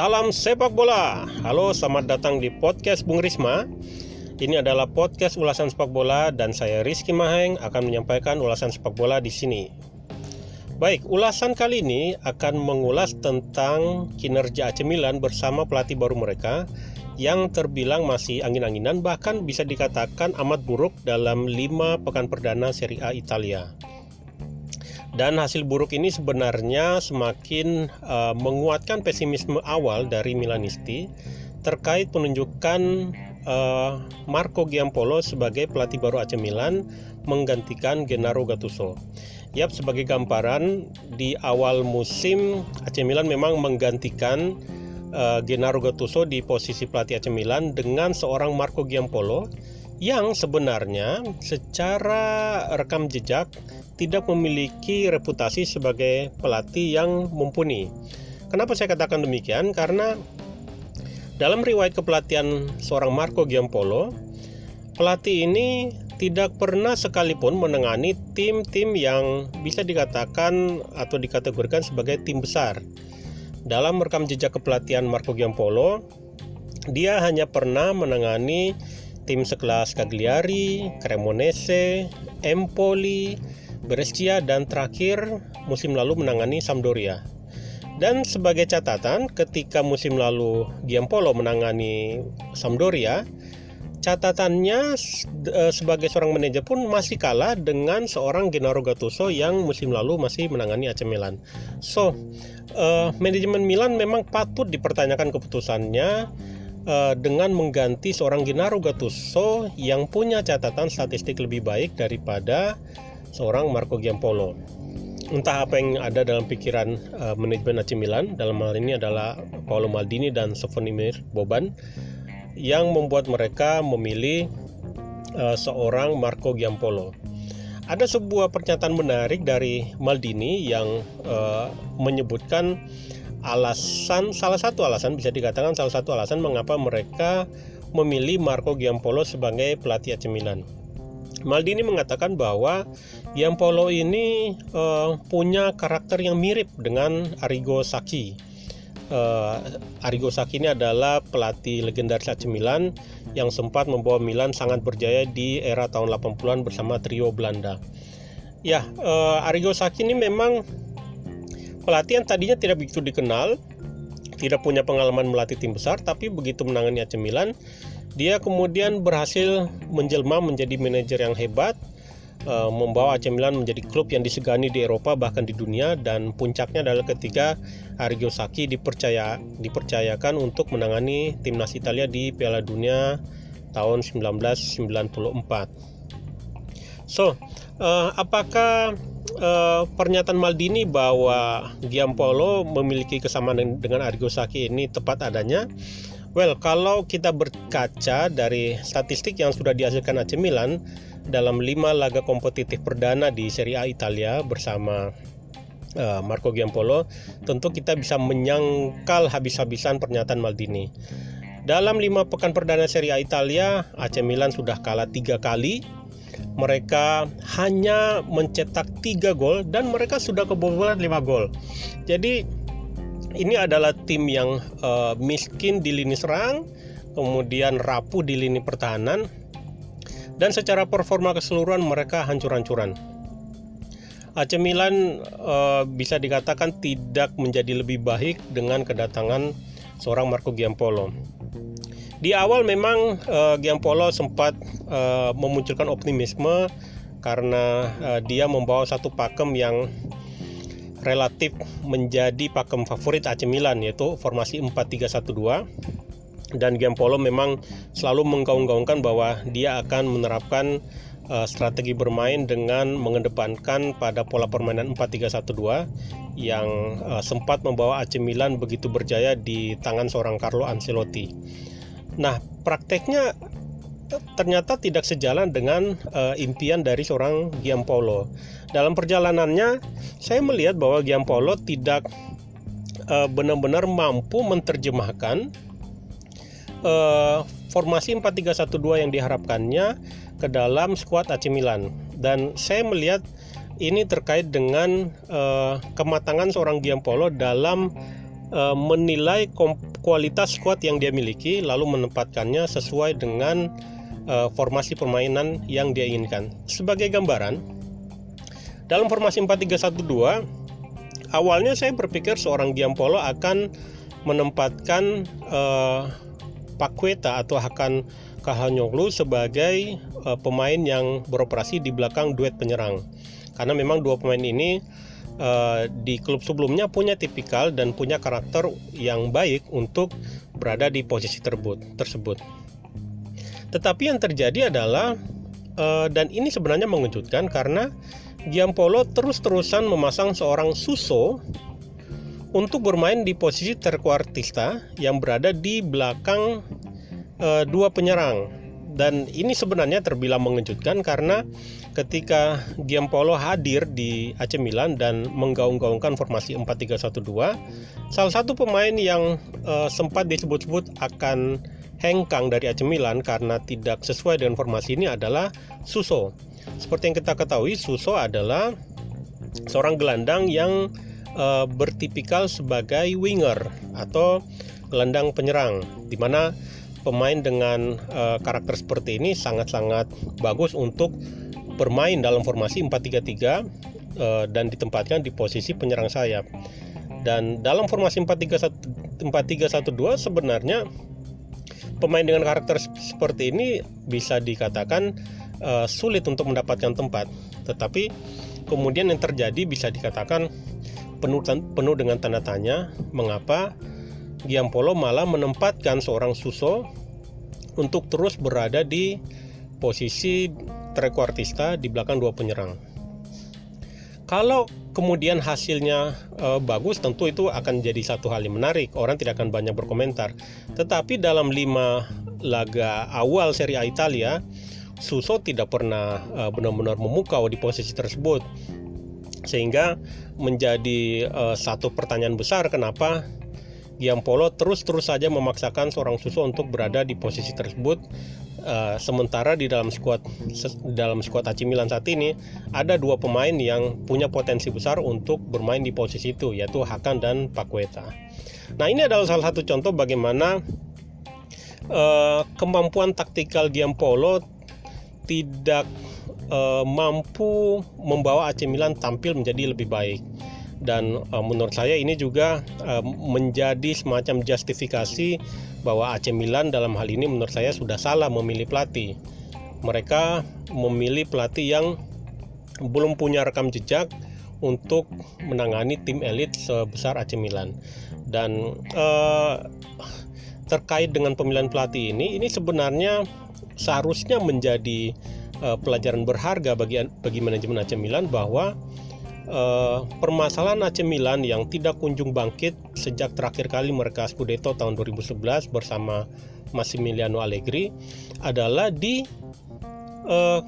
Salam sepak bola. Halo, selamat datang di podcast Bung Risma. Ini adalah podcast ulasan sepak bola dan saya Rizky Maheng akan menyampaikan ulasan sepak bola di sini. Baik, ulasan kali ini akan mengulas tentang kinerja AC Milan bersama pelatih baru mereka yang terbilang masih angin-anginan bahkan bisa dikatakan amat buruk dalam lima pekan perdana Serie A Italia. Dan hasil buruk ini sebenarnya semakin uh, menguatkan pesimisme awal dari Milanisti terkait penunjukan uh, Marco Giampolo sebagai pelatih baru AC Milan menggantikan Gennaro Gattuso. Yap, sebagai gambaran di awal musim AC Milan memang menggantikan uh, Gennaro Gattuso di posisi pelatih AC Milan dengan seorang Marco Giampolo yang sebenarnya secara rekam jejak tidak memiliki reputasi sebagai pelatih yang mumpuni. Kenapa saya katakan demikian? Karena dalam riwayat kepelatihan seorang Marco Giampolo, pelatih ini tidak pernah sekalipun menangani tim-tim yang bisa dikatakan atau dikategorikan sebagai tim besar. Dalam rekam jejak kepelatihan Marco Giampolo, dia hanya pernah menangani tim sekelas Cagliari, Cremonese, Empoli, Brescia dan terakhir musim lalu menangani Sampdoria. Dan sebagai catatan, ketika musim lalu Giampolo menangani Sampdoria, catatannya eh, sebagai seorang manajer pun masih kalah dengan seorang Gennaro Gattuso yang musim lalu masih menangani AC Milan. So, uh, manajemen Milan memang patut dipertanyakan keputusannya uh, dengan mengganti seorang Gennaro Gattuso yang punya catatan statistik lebih baik daripada seorang Marco Giampolo. Entah apa yang ada dalam pikiran uh, manajemen AC Milan, dalam hal ini adalah Paolo Maldini dan Sofonimir Boban, yang membuat mereka memilih uh, seorang Marco Giampolo. Ada sebuah pernyataan menarik dari Maldini yang uh, menyebutkan alasan salah satu alasan bisa dikatakan salah satu alasan mengapa mereka memilih Marco Giampolo sebagai pelatih AC Milan. Maldini mengatakan bahwa Giampolo ini uh, punya karakter yang mirip dengan Arrigo Sacchi. Uh, Arrigo Sacchi ini adalah pelatih legendaris AC Milan yang sempat membawa Milan sangat berjaya di era tahun 80-an bersama trio Belanda. Ya, uh, Arrigo Sacchi ini memang pelatih yang tadinya tidak begitu dikenal, tidak punya pengalaman melatih tim besar, tapi begitu menangani AC Milan, dia kemudian berhasil menjelma menjadi manajer yang hebat, uh, membawa AC Milan menjadi klub yang disegani di Eropa bahkan di dunia dan puncaknya adalah ketika Arrigo Sacchi dipercaya dipercayakan untuk menangani timnas Italia di Piala Dunia tahun 1994. So, uh, apakah uh, pernyataan Maldini bahwa Giampolo memiliki kesamaan dengan Arrigo Sacchi ini tepat adanya? Well, kalau kita berkaca dari statistik yang sudah dihasilkan AC Milan dalam lima laga kompetitif perdana di Serie A Italia bersama uh, Marco Giampolo, tentu kita bisa menyangkal habis-habisan pernyataan Maldini. Dalam lima pekan perdana Serie A Italia, AC Milan sudah kalah tiga kali. Mereka hanya mencetak tiga gol dan mereka sudah kebobolan lima gol. Jadi ini adalah tim yang uh, miskin di lini serang, kemudian rapuh di lini pertahanan, dan secara performa keseluruhan mereka hancur-hancuran. AC Milan uh, bisa dikatakan tidak menjadi lebih baik dengan kedatangan seorang Marco Giampolo. Di awal memang uh, Giampolo sempat uh, memunculkan optimisme karena uh, dia membawa satu pakem yang relatif menjadi pakem favorit AC Milan yaitu formasi 4-3-1-2 dan Giampolo memang selalu menggaung-gaungkan bahwa dia akan menerapkan uh, strategi bermain dengan mengedepankan pada pola permainan 4-3-1-2 yang uh, sempat membawa AC Milan begitu berjaya di tangan seorang Carlo Ancelotti. Nah, prakteknya ternyata tidak sejalan dengan uh, impian dari seorang Giampolo. Dalam perjalanannya, saya melihat bahwa Giampolo tidak uh, benar-benar mampu menerjemahkan uh, formasi 4-3-1-2 yang diharapkannya ke dalam skuad AC Milan. Dan saya melihat ini terkait dengan uh, kematangan seorang Giampolo dalam uh, menilai kualitas squad yang dia miliki lalu menempatkannya sesuai dengan uh, formasi permainan yang dia inginkan. Sebagai gambaran, dalam formasi 4-3-1-2 awalnya saya berpikir seorang Giampolo akan menempatkan uh, Paqueta atau akan Kahanyoglu sebagai uh, pemain yang beroperasi di belakang duet penyerang. Karena memang dua pemain ini uh, di klub sebelumnya punya tipikal dan punya karakter yang baik untuk berada di posisi tersebut. tersebut. Tetapi yang terjadi adalah uh, dan ini sebenarnya mengejutkan karena Giampolo terus-terusan memasang seorang Suso untuk bermain di posisi terkuartista yang berada di belakang e, dua penyerang. Dan ini sebenarnya terbilang mengejutkan karena ketika Giampolo hadir di AC Milan dan menggaung-gaungkan formasi 4-3-1-2, salah satu pemain yang e, sempat disebut-sebut akan hengkang dari AC Milan karena tidak sesuai dengan formasi ini adalah Suso. Seperti yang kita ketahui, Suso adalah seorang gelandang yang uh, bertipikal sebagai winger atau gelandang penyerang, di mana pemain dengan uh, karakter seperti ini sangat-sangat bagus untuk bermain dalam formasi 4-3-3 uh, dan ditempatkan di posisi penyerang sayap. Dan dalam formasi 4-3-1-2 sebenarnya pemain dengan karakter seperti ini bisa dikatakan uh, sulit untuk mendapatkan tempat. Tetapi kemudian yang terjadi bisa dikatakan penuh penuh dengan tanda tanya mengapa Giampolo malah menempatkan seorang Suso untuk terus berada di posisi trequartista di belakang dua penyerang. Kalau kemudian hasilnya e, bagus, tentu itu akan jadi satu hal yang menarik. Orang tidak akan banyak berkomentar. Tetapi dalam lima laga awal Serie A Italia, Suso tidak pernah uh, benar-benar memukau di posisi tersebut sehingga menjadi uh, satu pertanyaan besar kenapa Giampolo terus-terus saja memaksakan seorang Suso untuk berada di posisi tersebut uh, sementara di dalam skuad dalam skuad AC Milan saat ini ada dua pemain yang punya potensi besar untuk bermain di posisi itu yaitu Hakan dan Paqueta. Nah, ini adalah salah satu contoh bagaimana uh, kemampuan taktikal Giampolo tidak uh, mampu membawa AC Milan tampil menjadi lebih baik dan uh, menurut saya ini juga uh, menjadi semacam justifikasi bahwa AC Milan dalam hal ini menurut saya sudah salah memilih pelatih. Mereka memilih pelatih yang belum punya rekam jejak untuk menangani tim elit sebesar AC Milan. Dan uh, terkait dengan pemilihan pelatih ini, ini sebenarnya seharusnya menjadi uh, pelajaran berharga bagi bagi manajemen AC Milan bahwa uh, permasalahan AC Milan yang tidak kunjung bangkit sejak terakhir kali mereka Scudetto tahun 2011 bersama Massimiliano Allegri adalah di uh,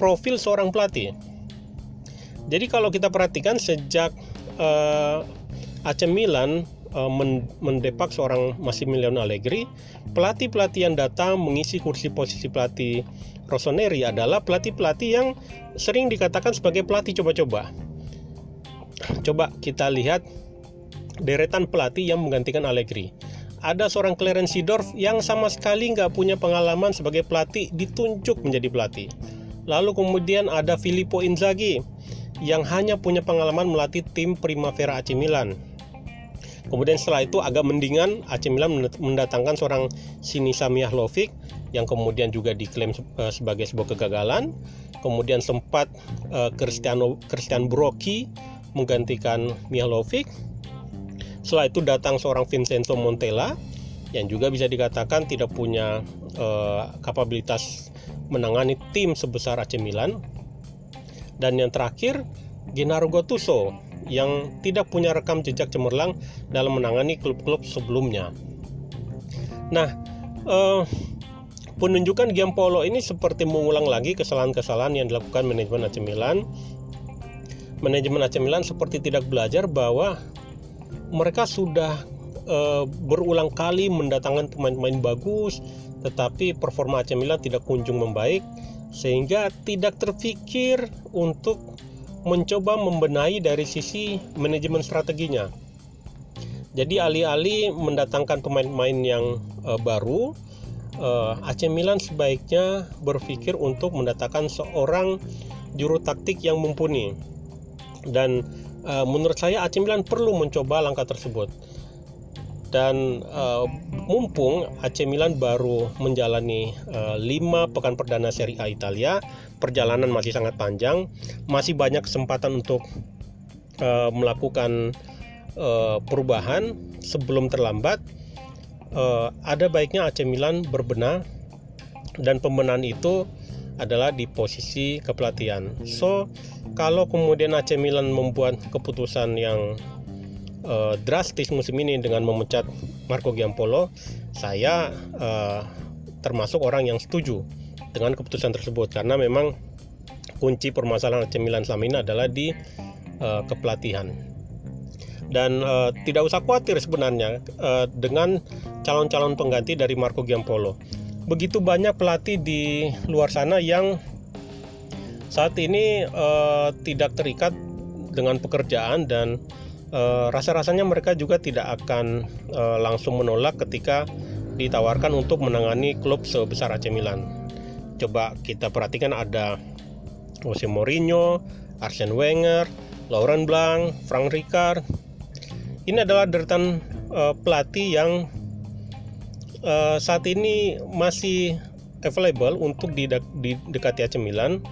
profil seorang pelatih. Jadi kalau kita perhatikan sejak uh, AC Milan uh, mendepak seorang Massimiliano Allegri, pelatih-pelatih yang datang mengisi kursi posisi pelatih Rossoneri adalah pelatih-pelatih yang sering dikatakan sebagai pelatih coba-coba. Coba kita lihat deretan pelatih yang menggantikan Allegri. Ada seorang Clarence Seedorf yang sama sekali nggak punya pengalaman sebagai pelatih ditunjuk menjadi pelatih. Lalu kemudian ada Filippo Inzaghi yang hanya punya pengalaman melatih tim Primavera AC Milan Kemudian setelah itu agak mendingan AC Milan mendatangkan seorang Sinisa Mihajlovic yang kemudian juga diklaim uh, sebagai sebuah kegagalan. Kemudian sempat uh, Cristiano Christian Brocchi menggantikan Mihajlovic. Setelah itu datang seorang Vincenzo Montella yang juga bisa dikatakan tidak punya uh, kapabilitas menangani tim sebesar AC Milan. Dan yang terakhir Gennaro Gattuso yang tidak punya rekam jejak cemerlang dalam menangani klub-klub sebelumnya. Nah, eh, penunjukan Giampolo ini seperti mengulang lagi kesalahan-kesalahan yang dilakukan manajemen AC Milan. Manajemen AC Milan seperti tidak belajar bahwa mereka sudah eh, berulang kali mendatangkan pemain-pemain bagus, tetapi performa AC Milan tidak kunjung membaik, sehingga tidak terpikir untuk mencoba membenahi dari sisi manajemen strateginya. Jadi alih-alih mendatangkan pemain-pemain yang uh, baru, uh, AC Milan sebaiknya berpikir untuk mendatangkan seorang juru taktik yang mumpuni. Dan uh, menurut saya AC Milan perlu mencoba langkah tersebut. Dan uh, mumpung AC Milan baru menjalani uh, 5 pekan perdana Serie A Italia, perjalanan masih sangat panjang, masih banyak kesempatan untuk uh, melakukan uh, perubahan sebelum terlambat, uh, ada baiknya AC Milan berbenah dan pembenahan itu adalah di posisi kepelatihan. So, kalau kemudian AC Milan membuat keputusan yang uh, drastis musim ini dengan memecat Marco Giampolo, saya uh, termasuk orang yang setuju dengan keputusan tersebut karena memang kunci permasalahan AC Milan selama ini adalah di uh, kepelatihan dan uh, tidak usah khawatir sebenarnya uh, dengan calon-calon pengganti dari Marco Giampolo. Begitu banyak pelatih di luar sana yang saat ini uh, tidak terikat dengan pekerjaan dan uh, rasa-rasanya mereka juga tidak akan uh, langsung menolak ketika ditawarkan untuk menangani klub sebesar AC Milan. Coba kita perhatikan ada Jose Mourinho, Arsene Wenger, Laurent Blanc, Frank Rijkaard, ini adalah deretan uh, pelatih yang uh, saat ini masih available untuk didekati AC Milan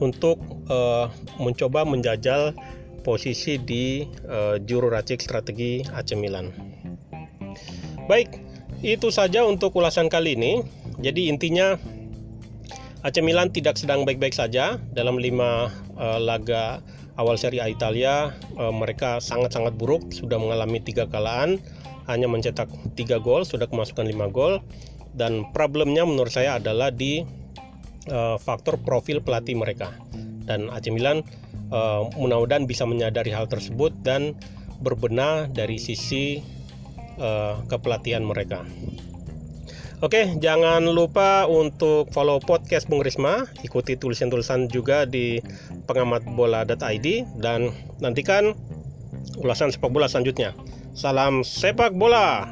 untuk uh, mencoba menjajal posisi di uh, juru racik strategi AC Milan. Baik, itu saja untuk ulasan kali ini. Jadi intinya AC Milan tidak sedang baik-baik saja dalam lima uh, laga awal Serie A Italia uh, mereka sangat-sangat buruk sudah mengalami tiga kalaan hanya mencetak tiga gol sudah kemasukan lima gol dan problemnya menurut saya adalah di uh, faktor profil pelatih mereka dan AC Milan uh, mudah-mudahan bisa menyadari hal tersebut dan berbenah dari sisi uh, kepelatihan mereka. Oke, jangan lupa untuk follow podcast Bung Risma, ikuti tulisan-tulisan juga di pengamatbola.id dan nantikan ulasan sepak bola selanjutnya. Salam sepak bola.